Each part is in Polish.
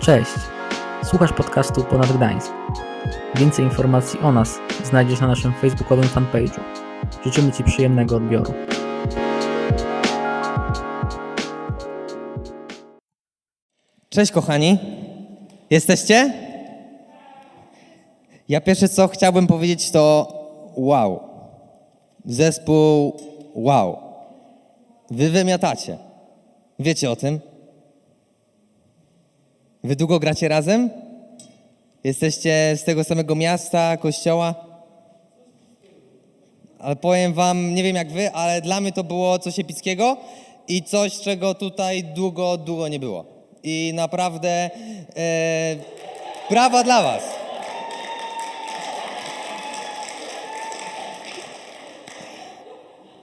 Cześć, słuchasz podcastu Ponad Gdańsk. Więcej informacji o nas znajdziesz na naszym facebookowym fanpage'u. Życzymy Ci przyjemnego odbioru. Cześć kochani. Jesteście? Ja pierwsze co chciałbym powiedzieć to wow. Zespół wow. Wy wymiatacie. Wiecie o tym? Wy długo gracie razem? Jesteście z tego samego miasta, kościoła? Ale powiem wam, nie wiem jak wy, ale dla mnie to było coś epickiego i coś, czego tutaj długo, długo nie było. I naprawdę e, brawa dla was.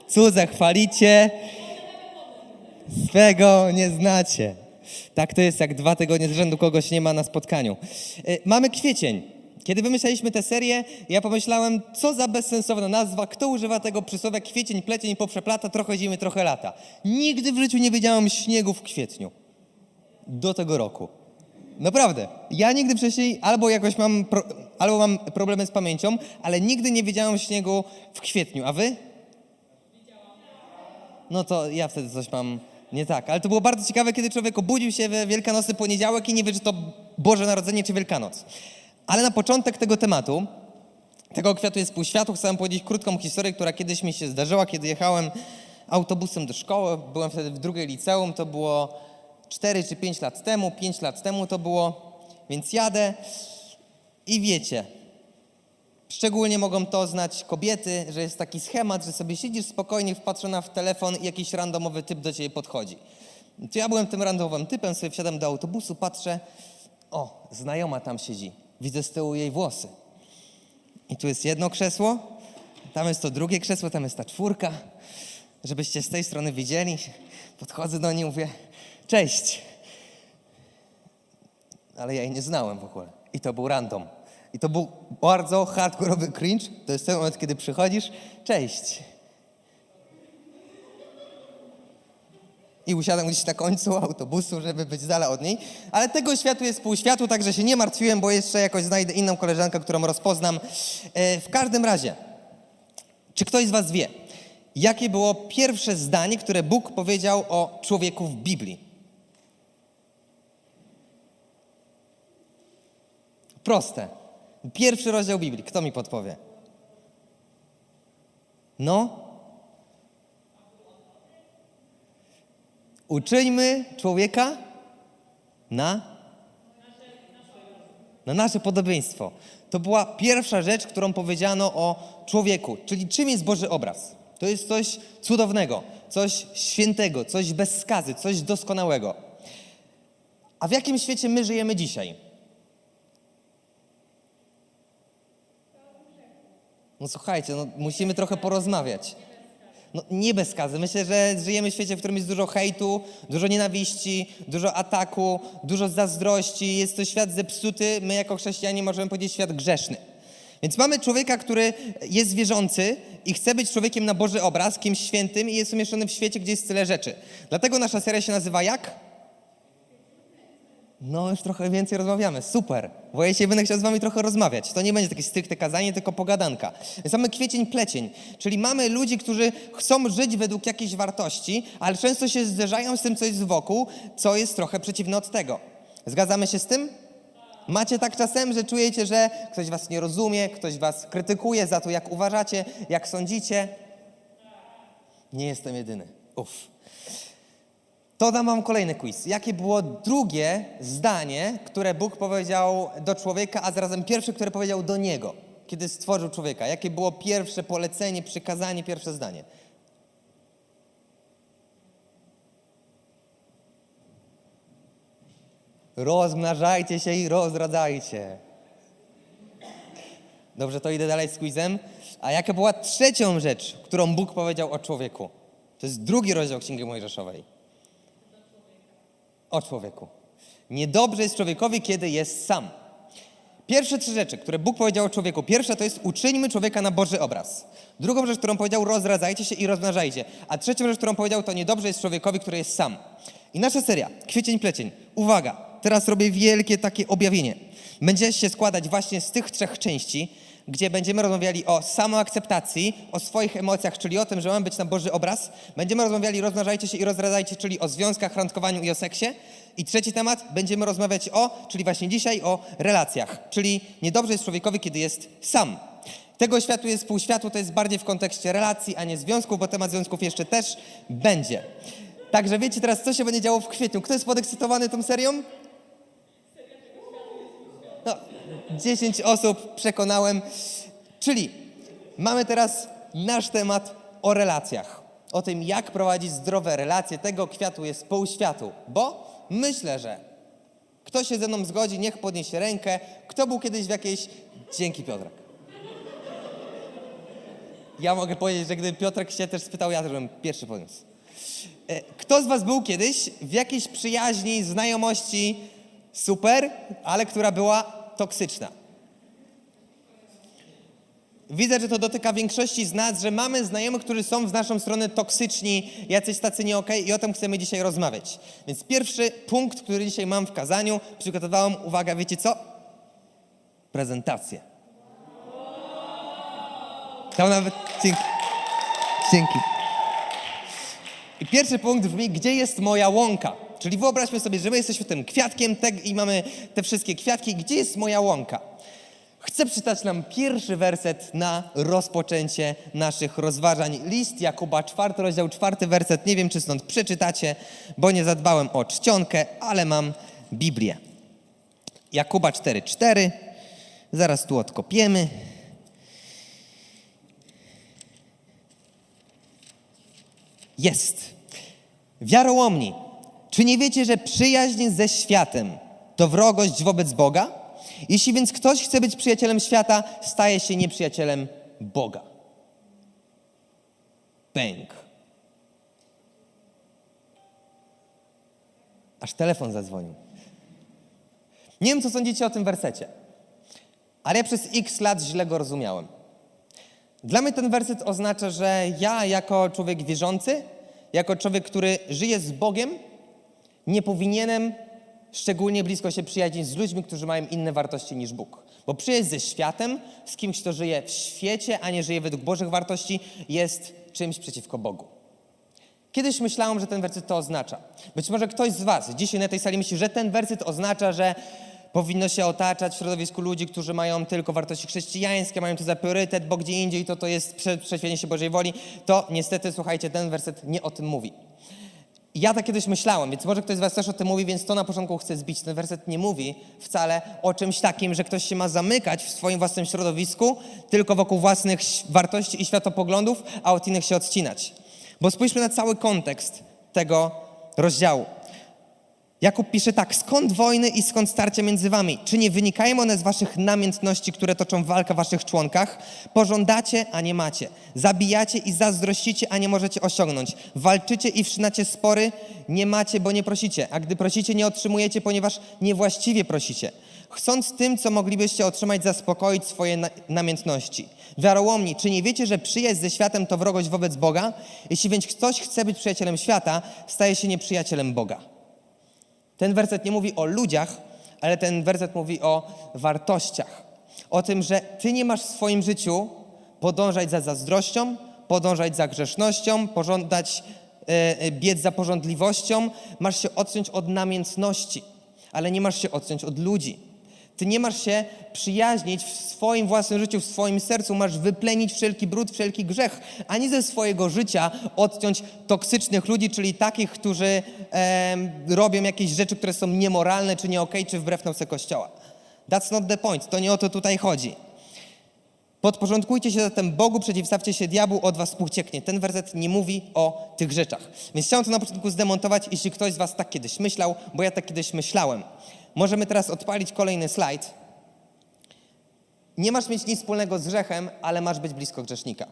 Cudze chwalicie, swego nie znacie. Tak to jest, jak dwa tygodnie z rzędu kogoś nie ma na spotkaniu. E, Mamy kwiecień. Kiedy wymyślaliśmy tę serię, ja pomyślałem, co za bezsensowna nazwa, kto używa tego przysłowia kwiecień, plecień, poprzeplata, trochę zimy, trochę lata. Nigdy w życiu nie widziałem śniegu w kwietniu. Do tego roku. Naprawdę. Ja nigdy wcześniej albo jakoś mam, pro, albo mam problemy z pamięcią, ale nigdy nie widziałem śniegu w kwietniu. A wy? No to ja wtedy coś mam nie tak. Ale to było bardzo ciekawe, kiedy człowiek obudził się we Wielkanocny poniedziałek i nie wie, czy to Boże Narodzenie, czy Wielkanoc. Ale na początek tego tematu, tego kwiatu jest pół światu, chcę wam powiedzieć krótką historię, która kiedyś mi się zdarzyła, kiedy jechałem autobusem do szkoły. Byłem wtedy w drugiej liceum, to było 4 czy 5 lat temu, 5 lat temu to było, więc jadę i wiecie, Szczególnie mogą to znać kobiety, że jest taki schemat, że sobie siedzisz spokojnie wpatrzona w telefon i jakiś randomowy typ do ciebie podchodzi. To ja byłem tym randomowym typem, sobie wsiadam do autobusu, patrzę, o, znajoma tam siedzi, widzę z tyłu jej włosy. I tu jest jedno krzesło, tam jest to drugie krzesło, tam jest ta czwórka. Żebyście z tej strony widzieli, podchodzę do niej, mówię, cześć. Ale ja jej nie znałem w ogóle. I to był random. I to był bardzo hardkorowy cringe. To jest ten moment, kiedy przychodzisz, cześć. I usiadłem gdzieś na końcu autobusu, żeby być z dala od niej. Ale tego światu jest pół światu, także się nie martwiłem, bo jeszcze jakoś znajdę inną koleżankę, którą rozpoznam. E, w każdym razie, czy ktoś z was wie, jakie było pierwsze zdanie, które Bóg powiedział o człowieku w Biblii? Proste. Pierwszy rozdział Biblii. Kto mi podpowie? No? Uczyńmy człowieka na? Na nasze podobieństwo. To była pierwsza rzecz, którą powiedziano o człowieku. Czyli czym jest Boży obraz? To jest coś cudownego, coś świętego, coś bez skazy, coś doskonałego. A w jakim świecie my żyjemy dzisiaj? No słuchajcie, no, musimy trochę porozmawiać. No, nie bez skazy. Myślę, że żyjemy w świecie, w którym jest dużo hejtu, dużo nienawiści, dużo ataku, dużo zazdrości. Jest to świat zepsuty. My jako chrześcijanie możemy powiedzieć świat grzeszny. Więc mamy człowieka, który jest wierzący i chce być człowiekiem na Boży obraz, kimś świętym i jest umieszczony w świecie, gdzie jest tyle rzeczy. Dlatego nasza seria się nazywa jak? No, już trochę więcej rozmawiamy. Super. Bo ja dzisiaj będę chciał z wami trochę rozmawiać. To nie będzie takie stricte kazanie, tylko pogadanka. Mamy kwiecień, plecień. Czyli mamy ludzi, którzy chcą żyć według jakiejś wartości, ale często się zderzają z tym, co jest wokół, co jest trochę przeciwne od tego. Zgadzamy się z tym? Macie tak czasem, że czujecie, że ktoś was nie rozumie, ktoś was krytykuje za to, jak uważacie, jak sądzicie? Nie jestem jedyny. Uff. To dam wam kolejny quiz. Jakie było drugie zdanie, które Bóg powiedział do człowieka, a zarazem pierwsze, które powiedział do niego, kiedy stworzył człowieka? Jakie było pierwsze polecenie, przykazanie, pierwsze zdanie? Rozmnażajcie się i rozradzajcie. Dobrze, to idę dalej z quizem. A jaka była trzecią rzecz, którą Bóg powiedział o człowieku? To jest drugi rozdział Księgi Mojżeszowej. O człowieku. Niedobrze jest człowiekowi, kiedy jest sam. Pierwsze trzy rzeczy, które Bóg powiedział o człowieku. Pierwsza to jest uczyńmy człowieka na Boży obraz. Drugą rzecz, którą powiedział, rozradzajcie się i rozmnażajcie. A trzecią rzecz, którą powiedział, to niedobrze jest człowiekowi, który jest sam. I nasza seria, kwiecień, plecień. Uwaga, teraz robię wielkie takie objawienie. Będzie się składać właśnie z tych trzech części, gdzie będziemy rozmawiali o samoakceptacji, o swoich emocjach, czyli o tym, że mamy być na Boży obraz. Będziemy rozmawiali rozmnażajcie się i rozradzajcie, czyli o związkach, randkowaniu i o seksie. I trzeci temat, będziemy rozmawiać o, czyli właśnie dzisiaj o relacjach, czyli niedobrze jest człowiekowi, kiedy jest sam. Tego światu jest pół światu, to jest bardziej w kontekście relacji, a nie związków, bo temat związków jeszcze też będzie. Także wiecie teraz, co się będzie działo w kwietniu. Kto jest podekscytowany tą serią? No, 10 osób przekonałem. Czyli mamy teraz nasz temat o relacjach. O tym, jak prowadzić zdrowe relacje. Tego kwiatu jest pół światu. Bo myślę, że kto się ze mną zgodzi, niech podniesie rękę. Kto był kiedyś w jakiejś... Dzięki Piotrek. Ja mogę powiedzieć, że gdyby Piotrek się też spytał, ja też bym pierwszy podniósł. E, Kto z Was był kiedyś w jakiejś przyjaźni, znajomości super, ale która była toksyczna? Widzę, że to dotyka większości z nas, że mamy znajomych, którzy są w naszą stronę toksyczni, jacyś tacy nie okej i o tym chcemy dzisiaj rozmawiać. Więc pierwszy punkt, który dzisiaj mam w kazaniu, przygotowałam, uwaga, wiecie co? Prezentację. Tam nawet... Dzięki. Dzięki. I pierwszy punkt brzmi, gdzie jest moja łąka? Czyli wyobraźmy sobie, że my jesteśmy tym kwiatkiem te, i mamy te wszystkie kwiatki. Gdzie jest moja łąka? Chcę przeczytać nam pierwszy werset na rozpoczęcie naszych rozważań. List Jakuba, czwarty rozdział, czwarty werset. Nie wiem, czy stąd przeczytacie, bo nie zadbałem o czcionkę, ale mam Biblię. Jakuba 4,4. Zaraz tu odkopiemy. Jest. Wiarołomni, czy nie wiecie, że przyjaźń ze światem to wrogość wobec Boga? Jeśli więc ktoś chce być przyjacielem świata, staje się nieprzyjacielem Boga. Bęk. Aż telefon zadzwonił. Nie wiem, co sądzicie o tym wersecie, ale ja przez x lat źle go rozumiałem. Dla mnie ten werset oznacza, że ja jako człowiek wierzący, jako człowiek, który żyje z Bogiem, nie powinienem szczególnie blisko się przyjaźnić z ludźmi, którzy mają inne wartości niż Bóg. Bo przyjaźń ze światem, z kimś, kto żyje w świecie, a nie żyje według Bożych wartości, jest czymś przeciwko Bogu. Kiedyś myślałem, że ten werset to oznacza. Być może ktoś z Was dzisiaj na tej sali myśli, że ten werset oznacza, że powinno się otaczać w środowisku ludzi, którzy mają tylko wartości chrześcijańskie, mają to za priorytet, bo gdzie indziej to to jest prze- przeświadczenie się Bożej woli. To niestety, słuchajcie, ten werset nie o tym mówi. Ja tak kiedyś myślałem, więc może ktoś z Was też o tym mówi, więc to na początku chcę zbić. Ten werset nie mówi wcale o czymś takim, że ktoś się ma zamykać w swoim własnym środowisku, tylko wokół własnych wartości i światopoglądów, a od innych się odcinać. Bo spójrzmy na cały kontekst tego rozdziału. Jakub pisze tak, skąd wojny i skąd starcia między wami? Czy nie wynikają one z waszych namiętności, które toczą walkę w waszych członkach? Pożądacie, a nie macie. Zabijacie i zazdrościcie, a nie możecie osiągnąć. Walczycie i wszczynacie spory, nie macie, bo nie prosicie. A gdy prosicie, nie otrzymujecie, ponieważ niewłaściwie prosicie. Chcąc tym, co moglibyście otrzymać, zaspokoić swoje na- namiętności. Wiarołomni, czy nie wiecie, że przyjaźń ze światem to wrogość wobec Boga? Jeśli więc ktoś chce być przyjacielem świata, staje się nieprzyjacielem Boga. Ten werset nie mówi o ludziach, ale ten werset mówi o wartościach. O tym, że ty nie masz w swoim życiu podążać za zazdrością, podążać za grzesznością, pożądać, e, biec za porządliwością. Masz się odciąć od namiętności, ale nie masz się odciąć od ludzi. Ty nie masz się przyjaźnić w swoim własnym życiu, w swoim sercu, masz wyplenić wszelki brud, wszelki grzech, ani ze swojego życia odciąć toksycznych ludzi, czyli takich, którzy em, robią jakieś rzeczy, które są niemoralne, czy nie okej, czy wbrew nauce Kościoła. That's not the point, to nie o to tutaj chodzi. Podporządkujcie się zatem Bogu, przeciwstawcie się diabłu, od was ucieknie. Ten werset nie mówi o tych rzeczach. Więc chciałem to na początku zdemontować, jeśli ktoś z was tak kiedyś myślał, bo ja tak kiedyś myślałem. Możemy teraz odpalić kolejny slajd. Nie masz mieć nic wspólnego z grzechem, ale masz być blisko grzesznika.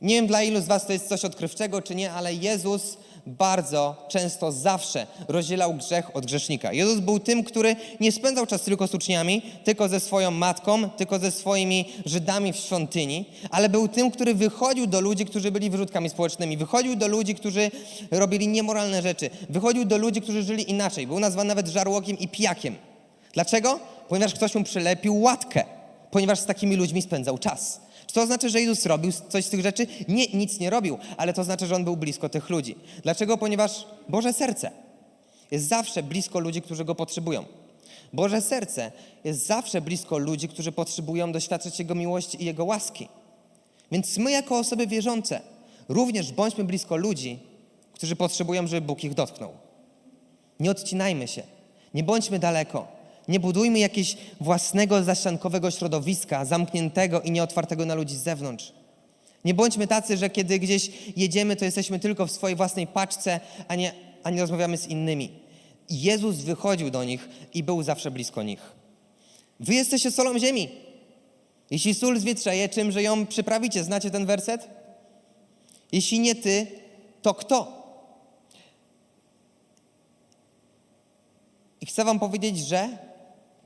Nie wiem dla ilu z was to jest coś odkrywczego, czy nie, ale Jezus bardzo często, zawsze rozdzielał grzech od grzesznika. Jezus był tym, który nie spędzał czas tylko z uczniami, tylko ze swoją matką, tylko ze swoimi Żydami w świątyni, ale był tym, który wychodził do ludzi, którzy byli wyrzutkami społecznymi, wychodził do ludzi, którzy robili niemoralne rzeczy, wychodził do ludzi, którzy żyli inaczej. Był nazwany nawet żarłokiem i pijakiem. Dlaczego? Ponieważ ktoś mu przylepił łatkę, ponieważ z takimi ludźmi spędzał czas. To oznacza, że Jezus robił coś z tych rzeczy? Nie, nic nie robił, ale to znaczy, że on był blisko tych ludzi. Dlaczego? Ponieważ Boże serce jest zawsze blisko ludzi, którzy go potrzebują. Boże serce jest zawsze blisko ludzi, którzy potrzebują doświadczyć Jego miłości i Jego łaski. Więc my, jako osoby wierzące, również bądźmy blisko ludzi, którzy potrzebują, żeby Bóg ich dotknął. Nie odcinajmy się, nie bądźmy daleko. Nie budujmy jakiegoś własnego zaściankowego środowiska, zamkniętego i nieotwartego na ludzi z zewnątrz. Nie bądźmy tacy, że kiedy gdzieś jedziemy, to jesteśmy tylko w swojej własnej paczce, a nie, a nie rozmawiamy z innymi. Jezus wychodził do nich i był zawsze blisko nich. Wy jesteście solą ziemi. Jeśli sól zwietrzeje, czymże ją przyprawicie? Znacie ten werset? Jeśli nie ty, to kto? I chcę wam powiedzieć, że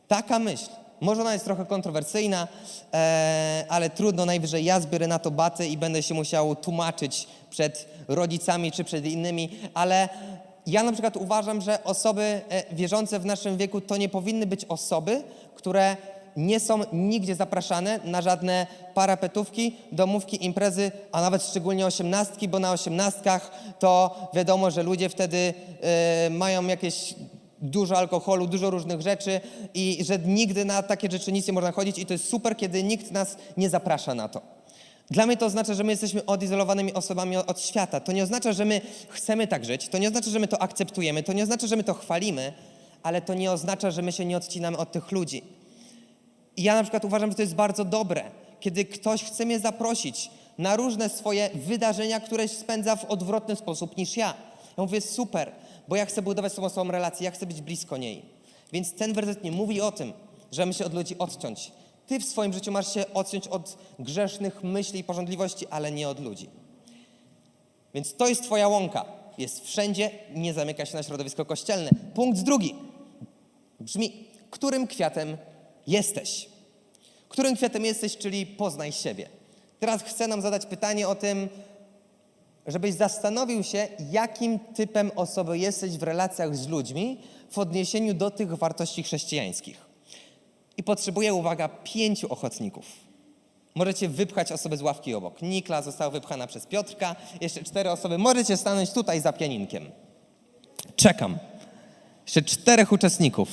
taka myśl, może ona jest trochę kontrowersyjna, e, ale trudno, najwyżej ja zbiorę na to baty i będę się musiał tłumaczyć przed rodzicami czy przed innymi, ale ja na przykład uważam, że osoby e, wierzące w naszym wieku to nie powinny być osoby, które nie są nigdzie zapraszane na żadne parapetówki, domówki, imprezy, a nawet szczególnie osiemnastki, bo na osiemnastkach to wiadomo, że ludzie wtedy e, mają jakieś dużo alkoholu, dużo różnych rzeczy i że nigdy na takie rzeczy nic nie można chodzić i to jest super, kiedy nikt nas nie zaprasza na to. Dla mnie to oznacza, że my jesteśmy odizolowanymi osobami od świata. To nie oznacza, że my chcemy tak żyć, to nie oznacza, że my to akceptujemy, to nie oznacza, że my to chwalimy, ale to nie oznacza, że my się nie odcinamy od tych ludzi. I ja na przykład uważam, że to jest bardzo dobre, kiedy ktoś chce mnie zaprosić na różne swoje wydarzenia, które spędza w odwrotny sposób niż ja. Ja mówię, super, bo ja chcę budować z tą osobą relację, ja chcę być blisko niej. Więc ten werset nie mówi o tym, że my się od ludzi odciąć. Ty w swoim życiu masz się odciąć od grzesznych myśli i porządliwości, ale nie od ludzi. Więc to jest twoja łąka. Jest wszędzie, nie zamyka się na środowisko kościelne. Punkt drugi. Brzmi, którym kwiatem jesteś? Którym kwiatem jesteś, czyli poznaj siebie. Teraz chcę nam zadać pytanie o tym, żebyś zastanowił się, jakim typem osoby jesteś w relacjach z ludźmi w odniesieniu do tych wartości chrześcijańskich. I potrzebuję, uwaga, pięciu ochotników. Możecie wypchać osoby z ławki obok. Nikla została wypchana przez Piotrka. Jeszcze cztery osoby. Możecie stanąć tutaj za pianinkiem. Czekam. Jeszcze czterech uczestników.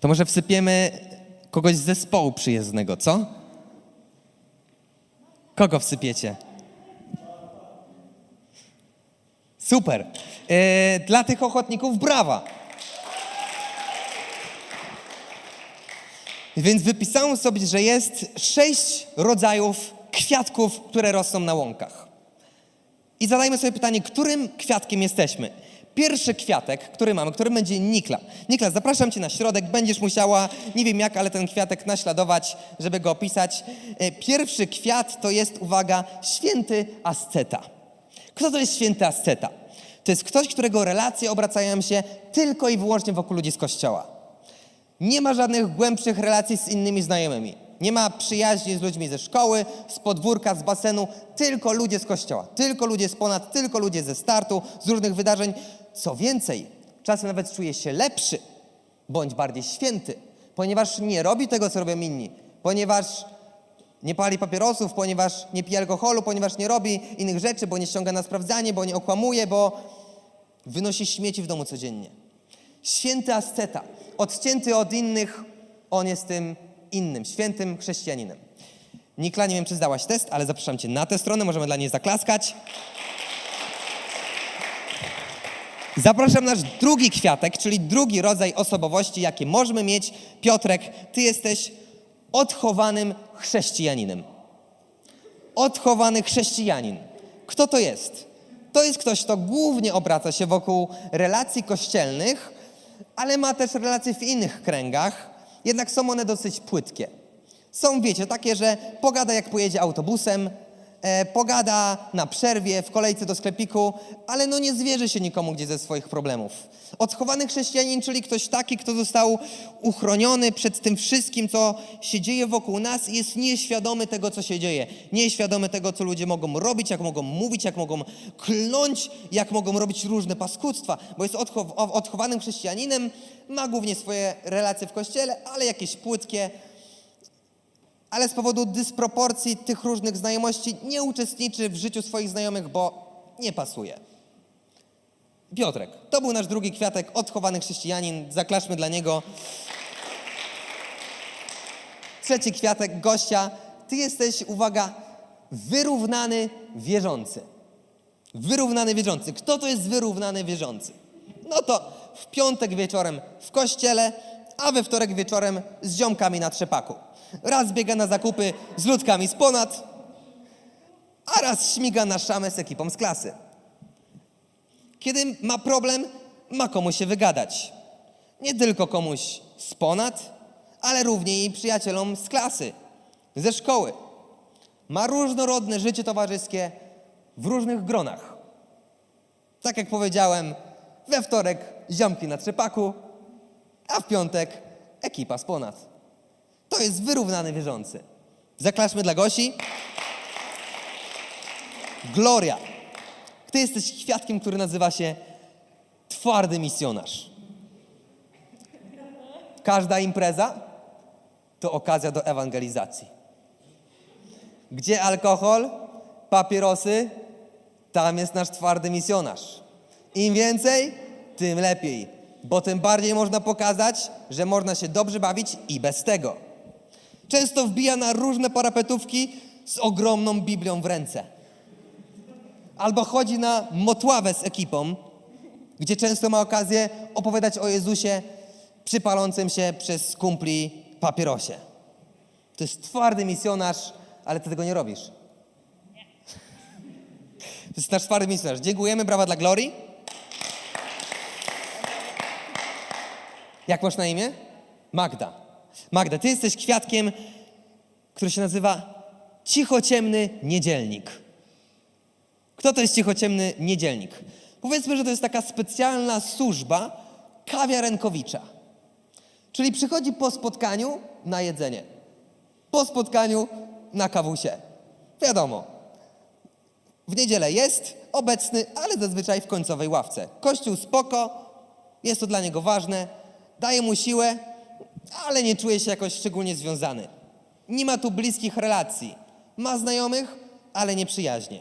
To może wsypiemy kogoś z zespołu przyjezdnego, co? Kogo wsypiecie? Super. E, dla tych ochotników brawa. Więc wypisałem sobie, że jest sześć rodzajów kwiatków, które rosną na łąkach. I zadajmy sobie pytanie, którym kwiatkiem jesteśmy? Pierwszy kwiatek, który mamy, który będzie Nikla. Nikla, zapraszam Cię na środek, będziesz musiała, nie wiem jak, ale ten kwiatek naśladować, żeby go opisać. E, pierwszy kwiat to jest, uwaga, święty asceta. Kto to jest święty asceta? To jest ktoś, którego relacje obracają się tylko i wyłącznie wokół ludzi z kościoła. Nie ma żadnych głębszych relacji z innymi znajomymi. Nie ma przyjaźni z ludźmi ze szkoły, z podwórka, z basenu, tylko ludzie z kościoła, tylko ludzie z ponad, tylko ludzie ze startu, z różnych wydarzeń. Co więcej, czasem nawet czuje się lepszy, bądź bardziej święty, ponieważ nie robi tego, co robią inni, ponieważ nie pali papierosów, ponieważ nie pije alkoholu, ponieważ nie robi innych rzeczy, bo nie ściąga na sprawdzanie, bo nie okłamuje, bo wynosi śmieci w domu codziennie. Święty asceta, odcięty od innych, on jest tym innym, świętym chrześcijaninem. Nikla, nie wiem, czy zdałaś test, ale zapraszam Cię na tę stronę, możemy dla niej zaklaskać. Zapraszam nasz drugi kwiatek, czyli drugi rodzaj osobowości, jakie możemy mieć. Piotrek, Ty jesteś odchowanym chrześcijaninem. Odchowany chrześcijanin. Kto to jest? To jest ktoś, kto głównie obraca się wokół relacji kościelnych, ale ma też relacje w innych kręgach, jednak są one dosyć płytkie. Są, wiecie, takie, że pogada jak pojedzie autobusem, pogada na przerwie, w kolejce do sklepiku, ale no nie zwierzy się nikomu gdzie ze swoich problemów. Odchowany chrześcijanin, czyli ktoś taki, kto został uchroniony przed tym wszystkim, co się dzieje wokół nas jest nieświadomy tego, co się dzieje. Nieświadomy tego, co ludzie mogą robić, jak mogą mówić, jak mogą kląć, jak mogą robić różne paskudztwa, bo jest odchow- odchowanym chrześcijaninem, ma głównie swoje relacje w kościele, ale jakieś płytkie, ale z powodu dysproporcji tych różnych znajomości nie uczestniczy w życiu swoich znajomych, bo nie pasuje. Piotrek, to był nasz drugi kwiatek, odchowany chrześcijanin, zaklaszmy dla niego. Trzeci kwiatek, gościa, ty jesteś, uwaga, wyrównany wierzący. Wyrównany wierzący. Kto to jest wyrównany wierzący? No to w piątek wieczorem w kościele, a we wtorek wieczorem z ziomkami na trzepaku. Raz biega na zakupy z ludkami z ponad, a raz śmiga na szamę z ekipą z klasy. Kiedy ma problem, ma komuś się wygadać. Nie tylko komuś z ponad, ale również i przyjacielom z klasy, ze szkoły. Ma różnorodne życie towarzyskie w różnych gronach. Tak jak powiedziałem, we wtorek ziomki na trzepaku, a w piątek ekipa z ponad. To jest wyrównany wierzący. Zaklaszmy dla Gosi. Gloria. Ty jesteś świadkiem, który nazywa się twardy misjonarz. Każda impreza to okazja do ewangelizacji. Gdzie alkohol, papierosy, tam jest nasz twardy misjonarz. Im więcej, tym lepiej, bo tym bardziej można pokazać, że można się dobrze bawić i bez tego. Często wbija na różne parapetówki z ogromną Biblią w ręce. Albo chodzi na motławę z ekipą, gdzie często ma okazję opowiadać o Jezusie przy palącym się przez kumpli papierosie. To jest twardy misjonarz, ale ty tego nie robisz. To jest nasz twardy misjonarz. Dziękujemy, brawa dla Glorii. Jak masz na imię? Magda. Magda, ty jesteś kwiatkiem, który się nazywa cichociemny niedzielnik. Kto to jest cichociemny niedzielnik? Powiedzmy, że to jest taka specjalna służba kawiarenkowicza. Czyli przychodzi po spotkaniu na jedzenie. Po spotkaniu na kawusie. Wiadomo. W niedzielę jest obecny, ale zazwyczaj w końcowej ławce. Kościół spoko, jest to dla niego ważne, daje mu siłę, ale nie czuje się jakoś szczególnie związany. Nie ma tu bliskich relacji. Ma znajomych, ale nie przyjaźnie.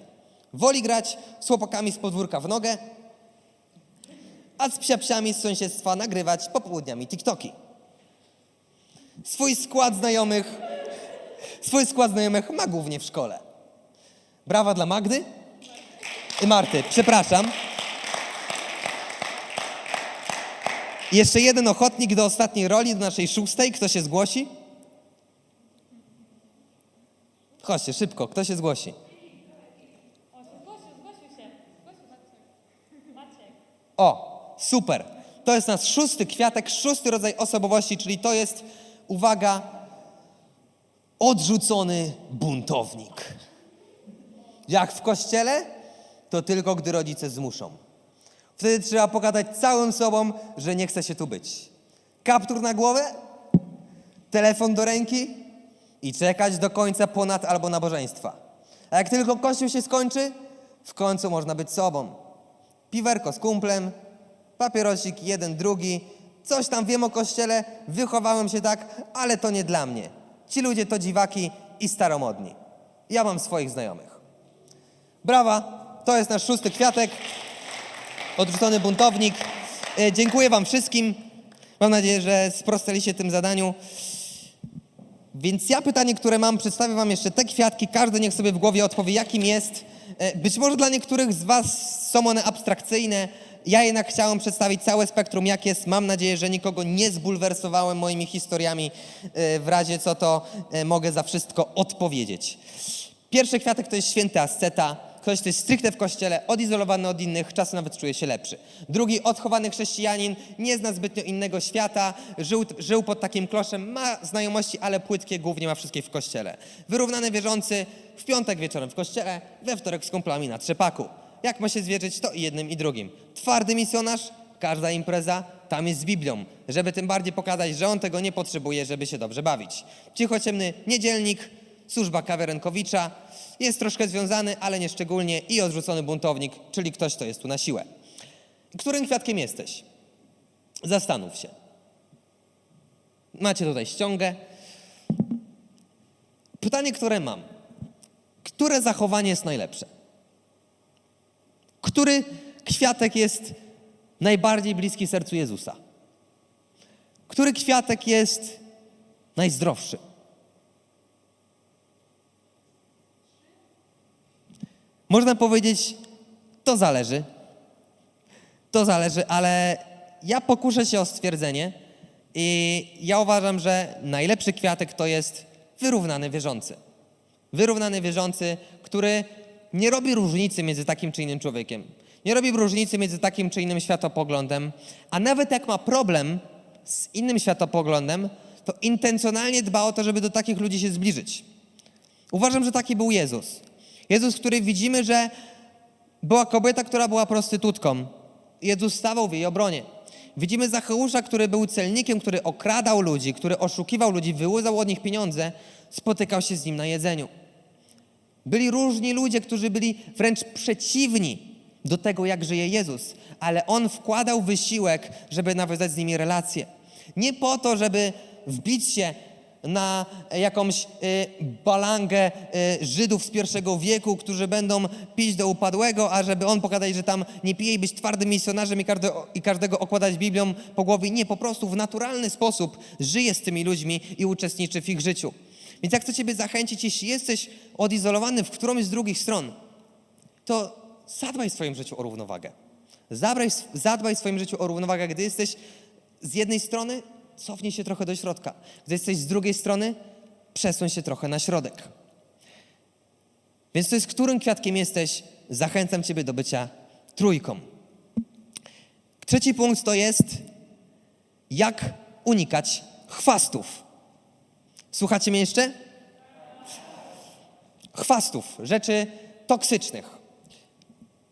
Woli grać z chłopakami z podwórka w nogę, a z psiapsiami z sąsiedztwa nagrywać popołudniami TikToki. Swój skład znajomych, swój skład znajomych ma głównie w szkole. Brawa dla Magdy i Marty. Przepraszam. Jeszcze jeden ochotnik do ostatniej roli, do naszej szóstej. Kto się zgłosi? Chodźcie, szybko. Kto się zgłosi? O, super. To jest nasz szósty kwiatek, szósty rodzaj osobowości, czyli to jest, uwaga, odrzucony buntownik. Jak w kościele, to tylko gdy rodzice zmuszą. Wtedy trzeba pogadać całym sobą, że nie chce się tu być. Kaptur na głowę, telefon do ręki i czekać do końca ponad albo nabożeństwa. A jak tylko kościół się skończy, w końcu można być sobą. Piwerko z kumplem, papierosik jeden, drugi, coś tam wiem o kościele, wychowałem się tak, ale to nie dla mnie. Ci ludzie to dziwaki i staromodni. Ja mam swoich znajomych. Brawa, to jest nasz szósty kwiatek, odrzucony buntownik. E, Dziękuję wam wszystkim. Mam nadzieję, że sprostaliście tym zadaniu. Więc ja pytanie, które mam, przedstawię wam jeszcze te kwiatki. Każdy niech sobie w głowie odpowie, jakim jest. E, Być może dla niektórych z was są one abstrakcyjne. Ja jednak chciałem przedstawić całe spektrum, jak jest. Mam nadzieję, że nikogo nie zbulwersowałem moimi historiami. E, W razie co, to mogę za wszystko odpowiedzieć. Pierwszy kwiatek to jest święty asceta, ktoś, kto jest stricte w kościele, odizolowany od innych, czasem nawet czuje się lepszy. Drugi, odchowany chrześcijanin, nie zna zbytnio innego świata, żył, żył pod takim kloszem, ma znajomości, ale płytkie, głównie ma wszystkie w kościele. Wyrównany wierzący, w piątek wieczorem w kościele, we wtorek z kumplami na trzepaku. Jak ma się zwierzyć, to i jednym i drugim. Twardy misjonarz, każda impreza tam jest z Biblią, żeby tym bardziej pokazać, że on tego nie potrzebuje, żeby się dobrze bawić. Cichociemny niedzielnik, służba kawiarenkowicza, jest troszkę związany, ale nie szczególnie i odrzucony buntownik, czyli ktoś, kto jest tu na siłę. Którym kwiatkiem jesteś? Zastanów się. Macie tutaj ściągę. Pytanie, które mam. Które zachowanie jest najlepsze? Który kwiatek jest najbardziej bliski sercu Jezusa? Który kwiatek jest najzdrowszy? Można powiedzieć, to zależy. To zależy, ale ja pokuszę się o stwierdzenie i ja uważam, że najlepszy kwiatek to jest wyrównany wierzący. Wyrównany wierzący, który nie robi różnicy między takim czy innym człowiekiem. Nie robi różnicy między takim czy innym światopoglądem, a nawet jak ma problem z innym światopoglądem, to intencjonalnie dba o to, żeby do takich ludzi się zbliżyć. Uważam, że taki był Jezus. Jezus, który widzimy, że była kobieta, która była prostytutką. Jezus stawał w jej obronie. Widzimy Zacheusza, który był celnikiem, który okradał ludzi, który oszukiwał ludzi, wyłudzał od nich pieniądze, spotykał się z nim na jedzeniu. Byli różni ludzie, którzy byli wręcz przeciwni do tego, jak żyje Jezus, ale on wkładał wysiłek, żeby nawiązać z nimi relacje. Nie po to, żeby wbić się na jakąś y, balangę y, Żydów z pierwszego wieku, którzy będą pić do upadłego, a żeby on pokazać, że tam nie pije i być twardym misjonarzem i każdego, i każdego okładać Biblią po głowie. Nie, po prostu w naturalny sposób żyje z tymi ludźmi i uczestniczy w ich życiu. Więc jak chcę Ciebie zachęcić, jeśli jesteś odizolowany w którąś z drugich stron, to zadbaj w swoim życiu o równowagę. Zabraj, zadbaj w swoim życiu o równowagę, gdy jesteś z jednej strony, cofnij się trochę do środka. Gdy jesteś z drugiej strony, przesuń się trochę na środek. Więc to jest, którym kwiatkiem jesteś, zachęcam Ciebie do bycia trójką. Trzeci punkt to jest, jak unikać chwastów. Słuchacie mnie jeszcze? Chwastów, rzeczy toksycznych.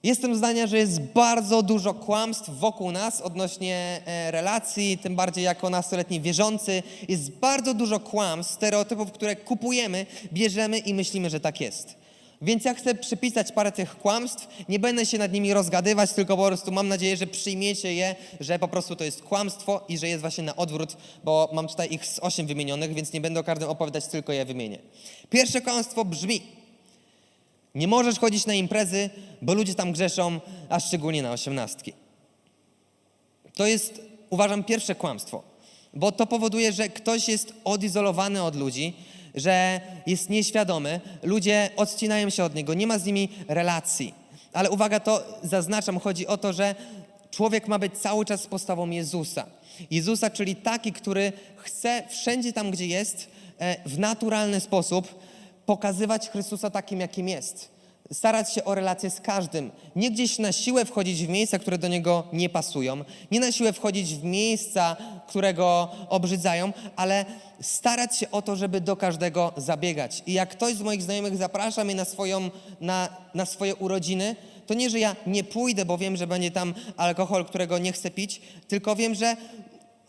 Jestem zdania, że jest bardzo dużo kłamstw wokół nas odnośnie e, relacji, tym bardziej jako nastoletni wierzący. Jest bardzo dużo kłamstw, stereotypów, które kupujemy, bierzemy i myślimy, że tak jest. Więc ja chcę przypisać parę tych kłamstw, nie będę się nad nimi rozgadywać, tylko po prostu mam nadzieję, że przyjmiecie je, że po prostu to jest kłamstwo i że jest właśnie na odwrót, bo mam tutaj ich z osiem wymienionych, więc nie będę o każdym opowiadać, tylko je wymienię. Pierwsze kłamstwo brzmi, nie możesz chodzić na imprezy, bo ludzie tam grzeszą, a szczególnie na osiemnastki. To jest, uważam, pierwsze kłamstwo, bo to powoduje, że ktoś jest odizolowany od ludzi, że jest nieświadomy, ludzie odcinają się od niego, nie ma z nimi relacji. Ale uwaga, to zaznaczam, chodzi o to, że człowiek ma być cały czas postawą Jezusa. Jezusa, czyli taki, który chce wszędzie tam, gdzie jest, e, w naturalny sposób pokazywać Chrystusa takim, jakim jest. Starać się o relacje z każdym. Nie gdzieś na siłę wchodzić w miejsca, które do niego nie pasują. Nie na siłę wchodzić w miejsca, które go obrzydzają, ale starać się o to, żeby do każdego zabiegać. I jak ktoś z moich znajomych zaprasza mnie na, swoją, na, na swoje urodziny, to nie, że ja nie pójdę, bo wiem, że będzie tam alkohol, którego nie chcę pić, tylko wiem, że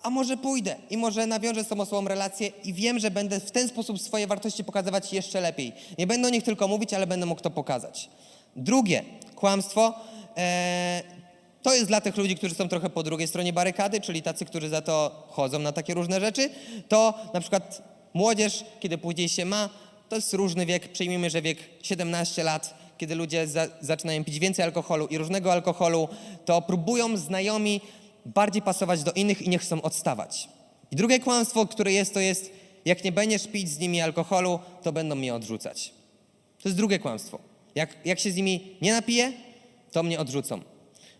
a może pójdę i może nawiążę z tą osobą relację i wiem, że będę w ten sposób swoje wartości pokazywać jeszcze lepiej. Nie będę o nich tylko mówić, ale będę mógł to pokazać. Drugie kłamstwo e, to jest dla tych ludzi, którzy są trochę po drugiej stronie barykady, czyli tacy, którzy za to chodzą na takie różne rzeczy. To na przykład młodzież, kiedy później się ma, to jest różny wiek. Przyjmijmy, że wiek 17 lat, kiedy ludzie za, zaczynają pić więcej alkoholu i różnego alkoholu, to próbują znajomi bardziej pasować do innych i nie chcą odstawać. I drugie kłamstwo, które jest, to jest, jak nie będziesz pić z nimi alkoholu, to będą mnie odrzucać. To jest drugie kłamstwo. Jak, jak się z nimi nie napiję, to mnie odrzucą.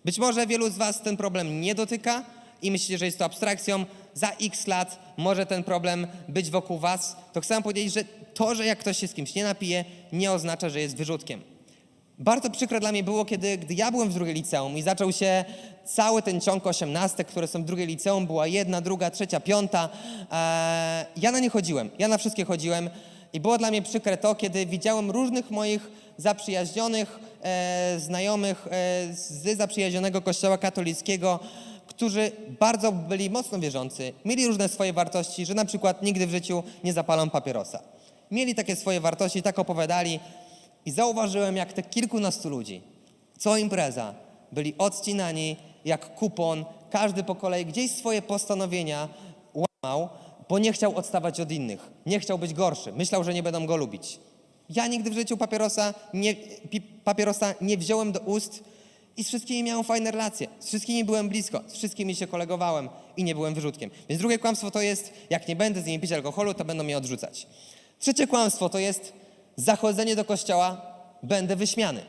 Być może wielu z Was ten problem nie dotyka i myślicie, że jest to abstrakcją. Za x lat może ten problem być wokół Was. To chcę powiedzieć, że to, że jak ktoś się z kimś nie napije, nie oznacza, że jest wyrzutkiem. Bardzo przykre dla mnie było, kiedy gdy ja byłem w drugiej liceum i zaczął się cały ten ciąg osiemnastek, które są w drugiej liceum, była jedna, druga, trzecia, piąta. E, ja na nie chodziłem, ja na wszystkie chodziłem i było dla mnie przykre to, kiedy widziałem różnych moich zaprzyjaźnionych e, znajomych e, z zaprzyjaźnionego kościoła katolickiego, którzy bardzo byli mocno wierzący, mieli różne swoje wartości, że na przykład nigdy w życiu nie zapalą papierosa. Mieli takie swoje wartości, tak opowiadali i zauważyłem, jak te kilkunastu ludzi, co impreza, byli odcinani jak kupon, każdy po kolei gdzieś swoje postanowienia łamał, bo nie chciał odstawać od innych, nie chciał być gorszy, myślał, że nie będą go lubić. Ja nigdy w życiu papierosa nie, pi, papierosa nie wziąłem do ust i z wszystkimi miałem fajne relacje. Z wszystkimi byłem blisko, z wszystkimi się kolegowałem i nie byłem wyrzutkiem. Więc drugie kłamstwo to jest, jak nie będę z nimi pić alkoholu, to będą mnie odrzucać. Trzecie kłamstwo to jest zachodzenie do kościoła, będę wyśmiany.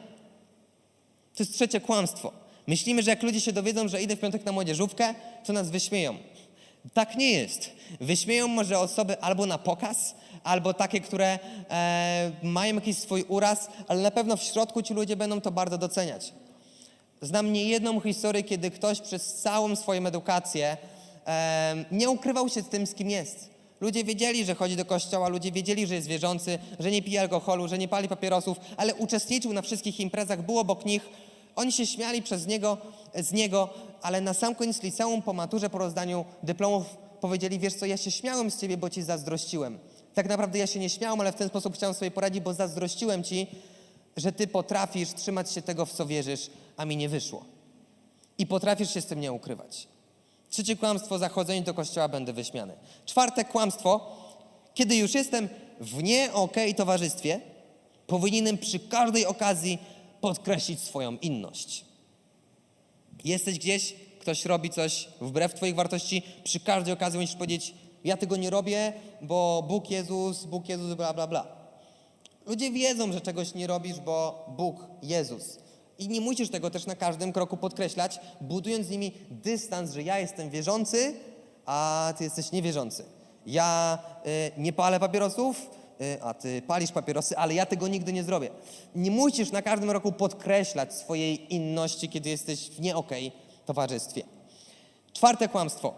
To jest trzecie kłamstwo. Myślimy, że jak ludzie się dowiedzą, że idę w piątek na młodzieżówkę, to nas wyśmieją. Tak nie jest. Wyśmieją może osoby albo na pokaz, albo takie, które e, mają jakiś swój uraz, ale na pewno w środku ci ludzie będą to bardzo doceniać. Znam niejedną historię, kiedy ktoś przez całą swoją edukację e, nie ukrywał się z tym, z kim jest. Ludzie wiedzieli, że chodzi do kościoła, ludzie wiedzieli, że jest wierzący, że nie pije alkoholu, że nie pali papierosów, ale uczestniczył na wszystkich imprezach, był obok nich. Oni się śmiali przez niego, z niego, ale na sam koniec liceum po maturze, po rozdaniu dyplomów powiedzieli, wiesz co, ja się śmiałem z ciebie, bo ci zazdrościłem. Tak naprawdę ja się nie śmiałem, ale w ten sposób chciałem sobie poradzić, bo zazdrościłem ci, że ty potrafisz trzymać się tego, w co wierzysz, a mi nie wyszło. I potrafisz się z tym nie ukrywać. Trzecie kłamstwo, zachodzenie do kościoła, będę wyśmiany. Czwarte kłamstwo, kiedy już jestem w nie okej towarzystwie, powinienem przy każdej okazji podkreślić swoją inność. Jesteś gdzieś, ktoś robi coś wbrew Twoich wartości, przy każdej okazji musisz powiedzieć, ja tego nie robię, bo Bóg Jezus, Bóg Jezus, bla, bla, bla. Ludzie wiedzą, że czegoś nie robisz, bo Bóg, Jezus. I nie musisz tego też na każdym kroku podkreślać, budując z nimi dystans, że ja jestem wierzący, a ty jesteś niewierzący. Ja y, nie palę papierosów, y, a ty palisz papierosy, ale ja tego nigdy nie zrobię. Nie musisz na każdym roku podkreślać swojej inności, kiedy jesteś w nie okej towarzystwie. Czwarte kłamstwo.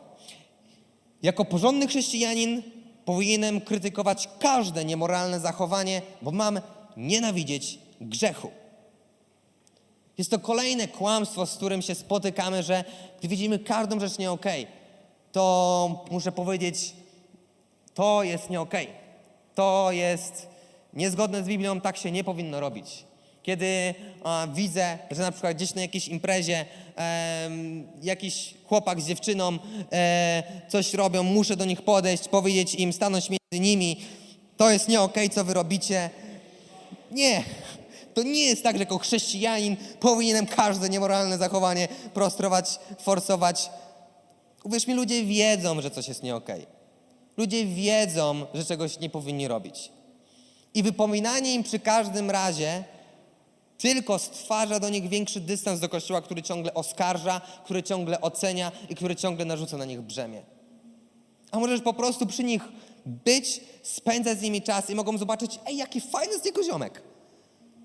Jako porządny chrześcijanin powinienem krytykować każde niemoralne zachowanie, bo mam nienawidzieć grzechu. Jest to kolejne kłamstwo, z którym się spotykamy, że gdy widzimy każdą rzecz nie okej, to muszę powiedzieć, to jest nie okej. To jest niezgodne z Biblią, tak się nie powinno robić. Kiedy a, widzę, że na przykład gdzieś na jakiejś imprezie em, jakiś chłopak z dziewczyną e, coś robią, muszę do nich podejść, powiedzieć im, stanąć między nimi, to jest nie okej, co wy robicie. Nie, to nie jest tak, że jako chrześcijanin powinienem każde niemoralne zachowanie prostrować, forsować. Uwierz mi, ludzie wiedzą, że coś jest nie okej. Ludzie wiedzą, że czegoś nie powinni robić. I wypominanie im przy każdym razie tylko stwarza do nich większy dystans do Kościoła, który ciągle oskarża, który ciągle ocenia i który ciągle narzuca na nich brzemię. A możesz po prostu przy nich być, spędzać z nimi czas i mogą zobaczyć, ej, jaki fajny z niego ziomek.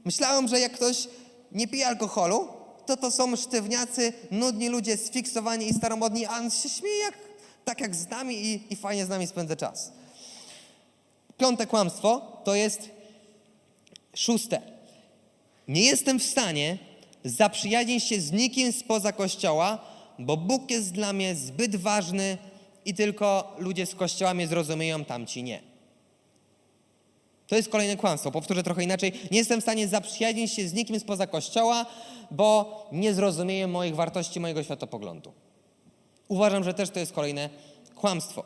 Myślałem, że jak ktoś nie pije alkoholu, to to są sztywniacy, nudni ludzie, sfiksowani i staromodni, a on się śmieje jak, tak jak z nami i, i fajnie z nami spędza czas. Piąte kłamstwo to jest szóste. Nie jestem w stanie zaprzyjaźnić się z nikim spoza kościoła, bo Bóg jest dla mnie zbyt ważny i tylko ludzie z kościoła mnie zrozumieją, tamci nie. To jest kolejne kłamstwo. Powtórzę trochę inaczej. Nie jestem w stanie zaprzyjaźnić się z nikim spoza kościoła, bo nie zrozumieją moich wartości, mojego światopoglądu. Uważam, że też to jest kolejne kłamstwo.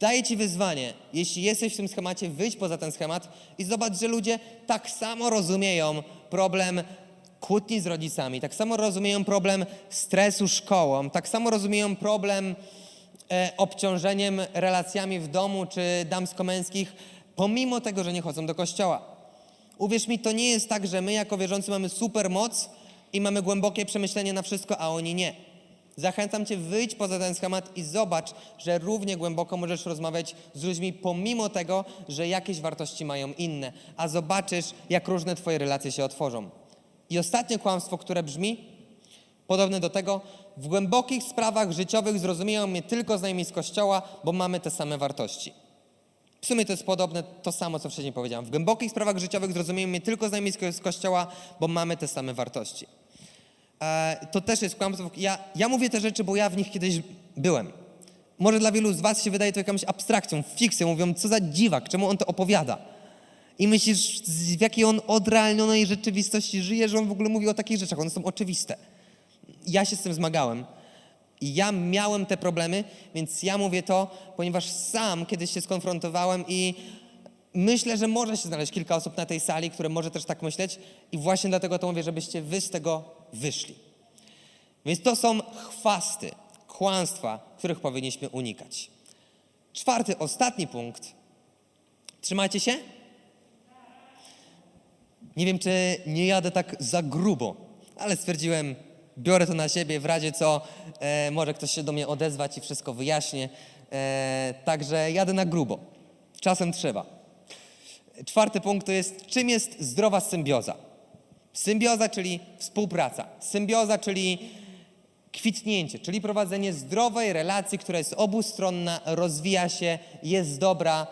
Daję Ci wyzwanie, jeśli jesteś w tym schemacie, wyjdź poza ten schemat i zobacz, że ludzie tak samo rozumieją problem kłótni z rodzicami, tak samo rozumieją problem stresu szkołą, tak samo rozumieją problem e, obciążeniem relacjami w domu czy damsko-męskich, pomimo tego, że nie chodzą do kościoła. Uwierz mi, to nie jest tak, że my jako wierzący mamy super moc i mamy głębokie przemyślenie na wszystko, a oni nie. Zachęcam Cię, wyjdź poza ten schemat i zobacz, że równie głęboko możesz rozmawiać z ludźmi, pomimo tego, że jakieś wartości mają inne, a zobaczysz, jak różne Twoje relacje się otworzą. I ostatnie kłamstwo, które brzmi, podobne do tego, w głębokich sprawach życiowych zrozumieją mnie tylko znajomi z kościoła, bo mamy te same wartości. W sumie to jest podobne, to samo, co wcześniej powiedziałam. W głębokich sprawach życiowych zrozumieją mnie tylko znajomi z ko- z kościoła, bo mamy te same wartości. E, to też jest kłamstwo. Ja, ja mówię te rzeczy, bo ja w nich kiedyś byłem. Może dla wielu z was się wydaje to jakąś abstrakcją, fikcją. Mówią, co za dziwak, czemu on to opowiada? I myślisz, w jakiej on odrealnionej rzeczywistości żyje, że on w ogóle mówi o takich rzeczach. One są oczywiste. Ja się z tym zmagałem. I ja miałem te problemy, więc ja mówię to, ponieważ sam kiedyś się skonfrontowałem i myślę, że może się znaleźć kilka osób na tej sali, które może też tak myśleć i właśnie dlatego to mówię, żebyście wy z tego wyszli. Więc to są chwasty, kłamstwa, których powinniśmy unikać. Czwarty, ostatni punkt. Trzymajcie się? Nie wiem, czy nie jadę tak za grubo, ale stwierdziłem, biorę to na siebie, w razie co e, może ktoś się do mnie odezwać i wszystko wyjaśnię. E, także jadę na grubo. Czasem trzeba. Czwarty punkt to jest, czym jest zdrowa symbioza? Symbioza, czyli współpraca. Symbioza, czyli kwitnięcie, czyli prowadzenie zdrowej relacji, która jest obustronna, rozwija się, jest dobra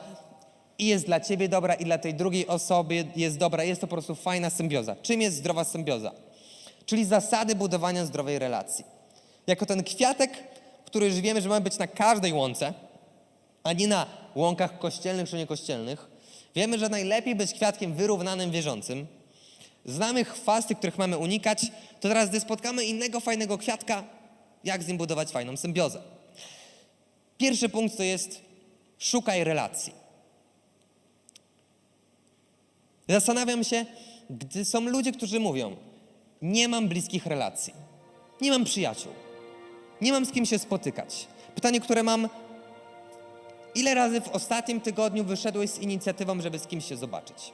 i jest dla ciebie dobra i dla tej drugiej osoby jest dobra. Jest to po prostu fajna symbioza. Czym jest zdrowa symbioza? Czyli zasady budowania zdrowej relacji. Jako ten kwiatek, który już wiemy, że ma być na każdej łące, a nie na łąkach kościelnych czy niekościelnych. Wiemy, że najlepiej być kwiatkiem wyrównanym, wierzącym. Znamy chwasty, których mamy unikać, to teraz, gdy spotkamy innego fajnego kwiatka, jak z nim budować fajną symbiozę. Pierwszy punkt to jest szukaj relacji. Zastanawiam się, gdy są ludzie, którzy mówią, nie mam bliskich relacji, nie mam przyjaciół, nie mam z kim się spotykać. Pytanie, które mam, ile razy w ostatnim tygodniu wyszedłeś z inicjatywą, żeby z kimś się zobaczyć?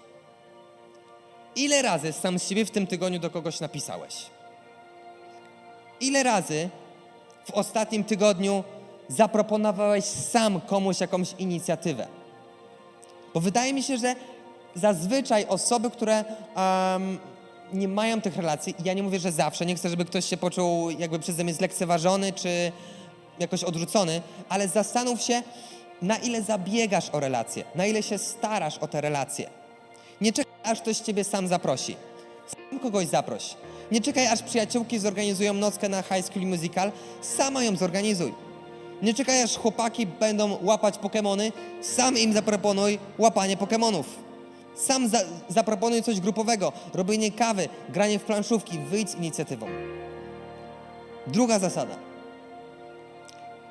Ile razy sam z siebie w tym tygodniu do kogoś napisałeś? Ile razy w ostatnim tygodniu zaproponowałeś sam komuś jakąś inicjatywę? Bo wydaje mi się, że zazwyczaj osoby, które em, nie mają tych relacji, ja nie mówię, że zawsze, nie chcę, żeby ktoś się poczuł jakby przeze mnie zlekceważony czy jakoś odrzucony, ale zastanów się, na ile zabiegasz o relacje, na ile się starasz o te relacje. Nie czekaj, aż ktoś ciebie sam zaprosi. Sam kogoś zaproś. Nie czekaj, aż przyjaciółki zorganizują nockę na High School Musical. Sama ją zorganizuj. Nie czekaj, aż chłopaki będą łapać Pokemony. Sam im zaproponuj łapanie Pokemonów. Sam za, zaproponuj coś grupowego. Robienie kawy, granie w planszówki. Wyjdź z inicjatywą. Druga zasada.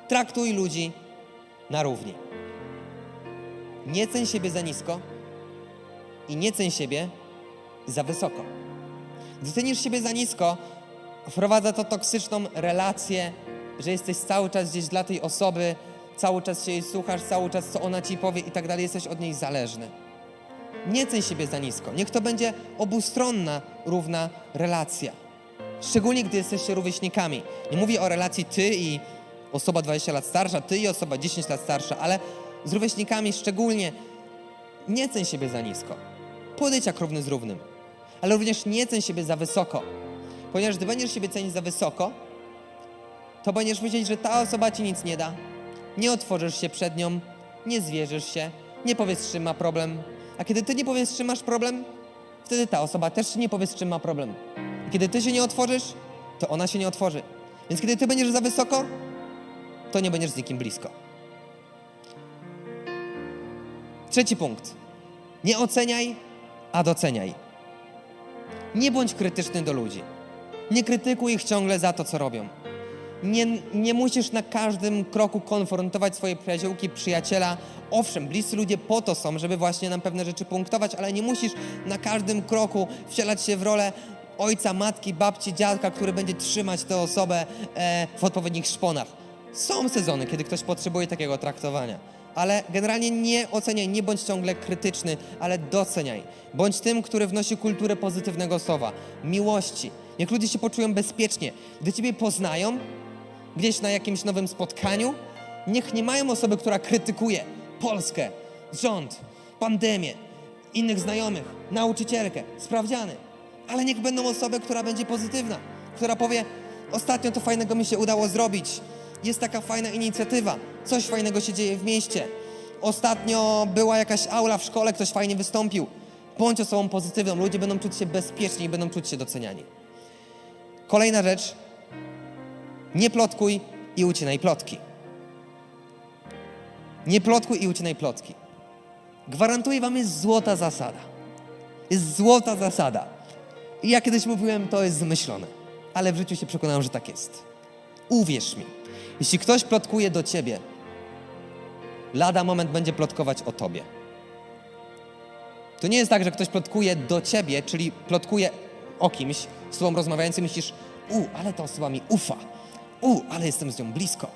Traktuj ludzi na równi. Nie ceń siebie za nisko i nie ceń siebie za wysoko. Gdy cenisz siebie za nisko, wprowadza to toksyczną relację, że jesteś cały czas gdzieś dla tej osoby, cały czas się jej słuchasz, cały czas co ona ci powie i tak dalej, jesteś od niej zależny. Nie ceń siebie za nisko. Niech to będzie obustronna, równa relacja. Szczególnie gdy jesteście rówieśnikami. Nie mówię o relacji ty i osoba 20 lat starsza, ty i osoba 10 lat starsza, ale z rówieśnikami szczególnie nie ceń siebie za nisko. Podejdź jak równy z równym. Ale również nie ceń siebie za wysoko. Ponieważ gdy będziesz siebie cenić za wysoko, to będziesz myśleć, że ta osoba ci nic nie da. Nie otworzysz się przed nią, nie zwierzysz się, nie powiesz, z czym ma problem. A kiedy ty nie powiesz, z czym masz problem, wtedy ta osoba też nie powie, z czym ma problem. I kiedy ty się nie otworzysz, to ona się nie otworzy. Więc kiedy ty będziesz za wysoko, to nie będziesz z nikim blisko. Trzeci punkt. Nie oceniaj, a doceniaj. Nie bądź krytyczny do ludzi. Nie krytykuj ich ciągle za to, co robią. Nie, nie musisz na każdym kroku konfrontować swojej przyjaciółki, przyjaciela. Owszem, bliscy ludzie po to są, żeby właśnie nam pewne rzeczy punktować, ale nie musisz na każdym kroku wcielać się w rolę ojca, matki, babci, dziadka, który będzie trzymać tę osobę e, w odpowiednich szponach. Są sezony, kiedy ktoś potrzebuje takiego traktowania. Ale generalnie nie oceniaj, nie bądź ciągle krytyczny, ale doceniaj. Bądź tym, który wnosi kulturę pozytywnego słowa, miłości. Niech ludzie się poczują bezpiecznie. Gdy Ciebie poznają, gdzieś na jakimś nowym spotkaniu, niech nie mają osoby, która krytykuje Polskę, rząd, pandemię, innych znajomych, nauczycielkę, sprawdziany. Ale niech będą osoby, która będzie pozytywna, która powie: Ostatnio to fajnego mi się udało zrobić. Jest taka fajna inicjatywa, coś fajnego się dzieje w mieście. Ostatnio była jakaś aula w szkole, ktoś fajnie wystąpił. Bądź osobą pozytywną, ludzie będą czuć się bezpieczni i będą czuć się doceniani. Kolejna rzecz. Nie plotkuj i ucinaj plotki. Nie plotkuj i ucinaj plotki. Gwarantuję wam, jest złota zasada. Jest złota zasada. I ja kiedyś mówiłem, to jest zmyślone. Ale w życiu się przekonałem, że tak jest. Uwierz mi, jeśli ktoś plotkuje do ciebie, lada moment będzie plotkować o tobie. To nie jest tak, że ktoś plotkuje do ciebie, czyli plotkuje o kimś, z tobą rozmawiającym, myślisz, u, ale ta osoba mi ufa. U, ale jestem z nią blisko.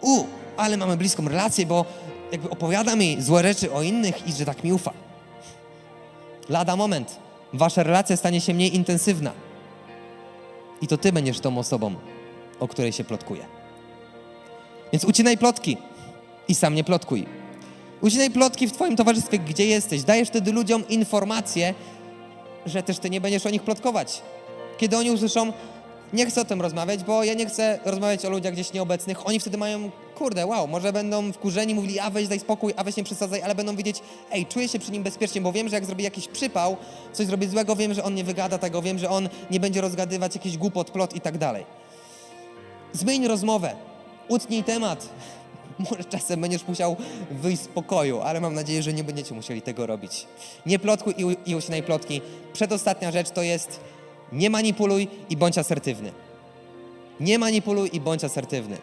U, ale mamy bliską relację, bo jakby opowiada mi złe rzeczy o innych i że tak mi ufa. Lada moment, wasza relacja stanie się mniej intensywna. I to ty będziesz tą osobą, o której się plotkuje. Więc ucinaj plotki i sam nie plotkuj. Ucinaj plotki w twoim towarzystwie, gdzie jesteś. Dajesz wtedy ludziom informację, że też ty nie będziesz o nich plotkować. Kiedy oni usłyszą, nie chcę o tym rozmawiać, bo ja nie chcę rozmawiać o ludziach gdzieś nieobecnych, oni wtedy mają, kurde, wow, może będą wkurzeni, mówili, a weź daj spokój, a weź nie przesadzaj, ale będą wiedzieć, ej, czuję się przy nim bezpiecznie, bo wiem, że jak zrobi jakiś przypał, coś zrobi złego, wiem, że on nie wygada tego, wiem, że on nie będzie rozgadywać jakiś głupot, plot i tak dalej. Zmień rozmowę, utnij temat. Może czasem będziesz musiał wyjść z pokoju, ale mam nadzieję, że nie będziecie musieli tego robić. Nie plotkuj i, i ucinaj plotki. Przedostatnia rzecz to jest nie manipuluj i bądź asertywny. Nie manipuluj i bądź asertywny.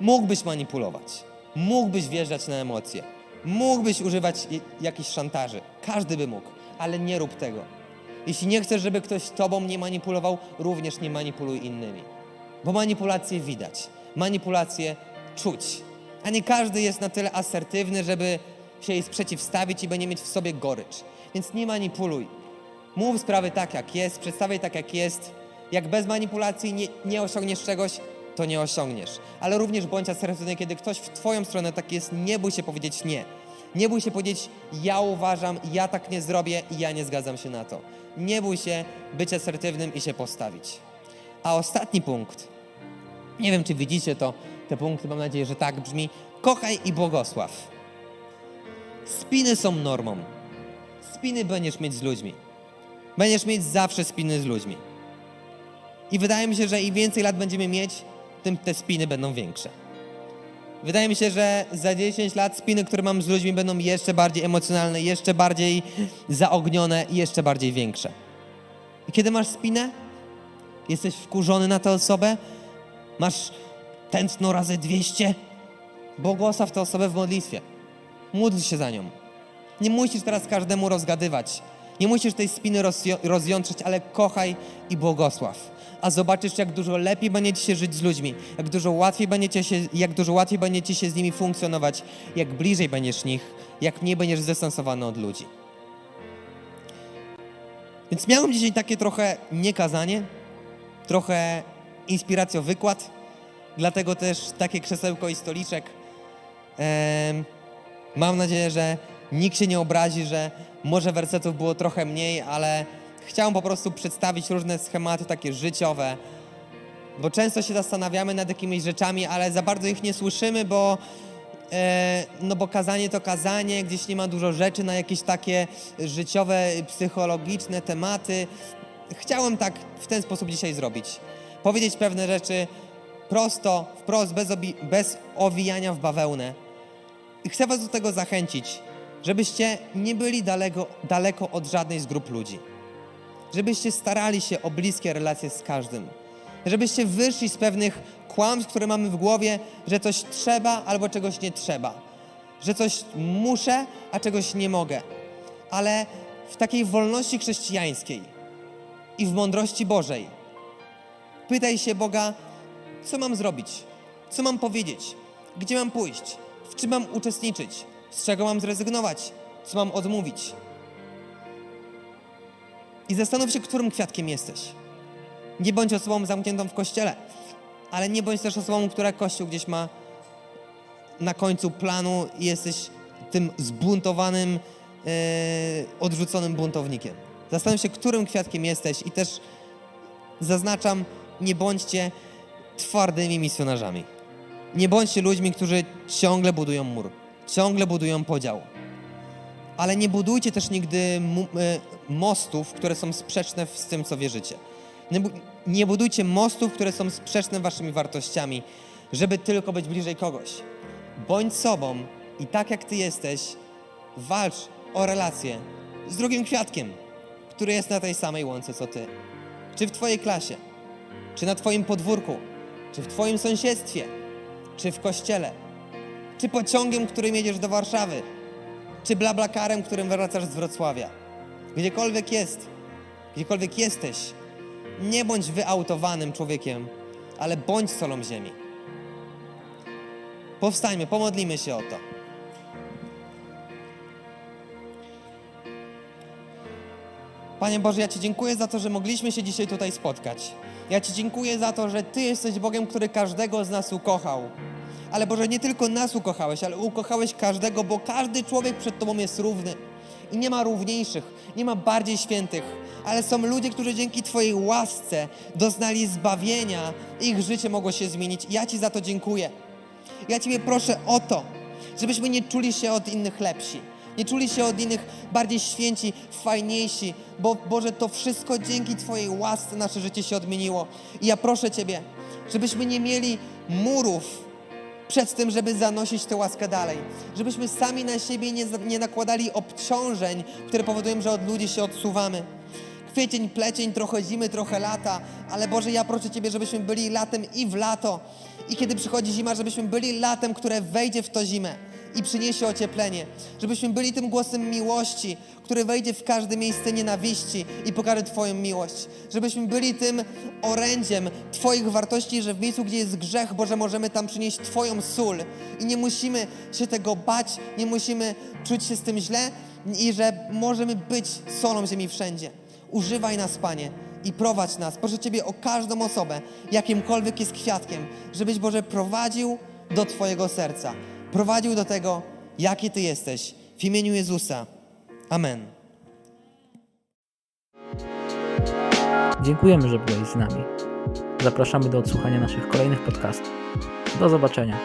Mógłbyś manipulować, mógłbyś wjeżdżać na emocje, mógłbyś używać jakichś szantaży. Każdy by mógł, ale nie rób tego. Jeśli nie chcesz, żeby ktoś tobą nie manipulował, również nie manipuluj innymi. Bo manipulacje widać, manipulacje czuć. A nie każdy jest na tyle asertywny, żeby się jej sprzeciwstawić i będzie mieć w sobie gorycz. Więc nie manipuluj. Mów sprawy tak, jak jest, przedstawiaj tak, jak jest. Jak bez manipulacji nie, nie osiągniesz czegoś, to nie osiągniesz. Ale również bądź asertywny, kiedy ktoś w Twoją stronę tak jest, nie bój się powiedzieć nie. Nie bój się powiedzieć, ja uważam, ja tak nie zrobię i ja nie zgadzam się na to. Nie bój się być asertywnym i się postawić. A ostatni punkt. Nie wiem, czy widzicie to, te punkty, mam nadzieję, że tak brzmi. Kochaj i błogosław. Spiny są normą. Spiny będziesz mieć z ludźmi. Będziesz mieć zawsze spiny z ludźmi. I wydaje mi się, że im więcej lat będziemy mieć, tym te spiny będą większe. Wydaje mi się, że za 10 lat spiny, które mam z ludźmi, będą jeszcze bardziej emocjonalne, jeszcze bardziej zaognione i jeszcze bardziej większe. I kiedy masz spinę, jesteś wkurzony na tę osobę, masz tętno razy 200, błogosław tę osobę w modlitwie. Módl się za nią. Nie musisz teraz każdemu rozgadywać. Nie musisz tej spiny rozjątrzeć, ale kochaj i błogosław. A zobaczysz, jak dużo lepiej będziecie się żyć z ludźmi, jak dużo łatwiej będziecie się, jak dużo łatwiej będziecie się z nimi funkcjonować, jak bliżej będziesz nich, jak mniej będziesz zdystansowany od ludzi. Więc miałem dzisiaj takie trochę niekazanie, trochę inspiracjo wykład, dlatego też takie krzesełko i stoliczek. Mam nadzieję, że nikt się nie obrazi, że może wersetów było trochę mniej, ale chciałem po prostu przedstawić różne schematy takie życiowe, bo często się zastanawiamy nad jakimiś rzeczami, ale za bardzo ich nie słyszymy, bo e, no bo kazanie to kazanie, gdzieś nie ma dużo rzeczy na jakieś takie życiowe, psychologiczne tematy. Chciałem tak w ten sposób dzisiaj zrobić. Powiedzieć pewne rzeczy prosto, wprost, bez, bez owijania w bawełnę. I chcę Was do tego zachęcić, żebyście nie byli daleko, daleko od żadnej z grup ludzi. Żebyście starali się o bliskie relacje z każdym. Żebyście wyszli z pewnych kłamstw, które mamy w głowie, że coś trzeba albo czegoś nie trzeba. Że coś muszę, a czegoś nie mogę. Ale w takiej wolności chrześcijańskiej i w mądrości Bożej pytaj się Boga, co mam zrobić, co mam powiedzieć, gdzie mam pójść, w czym mam uczestniczyć, z czego mam zrezygnować, co mam odmówić. I zastanów się, którym kwiatkiem jesteś. Nie bądź osobą zamkniętą w kościele. ale nie bądź też osobą, która Kościół gdzieś ma na końcu planu i jesteś tym zbuntowanym, e, odrzuconym buntownikiem. Zastanów się, którym kwiatkiem jesteś i też zaznaczam, nie bądźcie twardymi misjonarzami. Nie bądźcie ludźmi, którzy ciągle budują mur, ciągle budują podział. Ale nie budujcie też nigdy e, mostów, które są sprzeczne z tym, co wierzycie. Nie budujcie mostów, które są sprzeczne waszymi wartościami, żeby tylko być bliżej kogoś. Bądź sobą i tak jak ty jesteś, walcz o relację z drugim kwiatkiem, który jest na tej samej łące co ty. Czy w twojej klasie, czy na twoim podwórku, czy w twoim sąsiedztwie, czy w kościele, czy pociągiem, którym jedziesz do Warszawy, czy blablakarem, którym wracasz z Wrocławia. Gdziekolwiek jest, gdziekolwiek jesteś, nie bądź wyautowanym człowiekiem, ale bądź solą ziemi. Powstańmy, pomodlimy się o to. Panie Boże, ja Ci dziękuję za to, że mogliśmy się dzisiaj tutaj spotkać. Ja Ci dziękuję za to, że Ty jesteś Bogiem, który każdego z nas ukochał. Ale Boże, nie tylko nas ukochałeś, ale ukochałeś każdego, bo każdy człowiek przed Tobą jest równy. I nie ma równiejszych, nie ma bardziej świętych, ale są ludzie, którzy dzięki Twojej łasce doznali zbawienia, ich życie mogło się zmienić. Ja Ci za to dziękuję. Ja Ciebie proszę o to, żebyśmy nie czuli się od innych lepsi. Nie czuli się od innych bardziej święci, fajniejsi, bo Boże, to wszystko dzięki Twojej łasce nasze życie się odmieniło. I ja proszę Ciebie, żebyśmy nie mieli murów przed tym, żeby zanosić tę łaskę dalej. Żebyśmy sami na siebie nie, nie nakładali obciążeń, które powodują, że od ludzi się odsuwamy. Kwiecień, plecień, trochę zimy, trochę lata, ale Boże, ja proszę Ciebie, żebyśmy byli latem i w lato. I kiedy przychodzi zima, żebyśmy byli latem, które wejdzie w to zimę i przyniesie ocieplenie. Żebyśmy byli tym głosem miłości, który wejdzie w każde miejsce nienawiści i pokaże Twoją miłość. Żebyśmy byli tym orędziem Twoich wartości, że w miejscu, gdzie jest grzech, Boże, możemy tam przynieść Twoją sól. I nie musimy się tego bać, nie musimy czuć się z tym źle i że możemy być solą ziemi wszędzie. Używaj nas, Panie, i prowadź nas. Proszę Ciebie o każdą osobę, jakimkolwiek jest kwiatkiem, żebyś Boże prowadził do Twojego serca. Prowadził do tego, jaki Ty jesteś. W imieniu Jezusa. Amen. Dziękujemy, że byłeś z nami. Zapraszamy do odsłuchania naszych kolejnych podcastów. Do zobaczenia.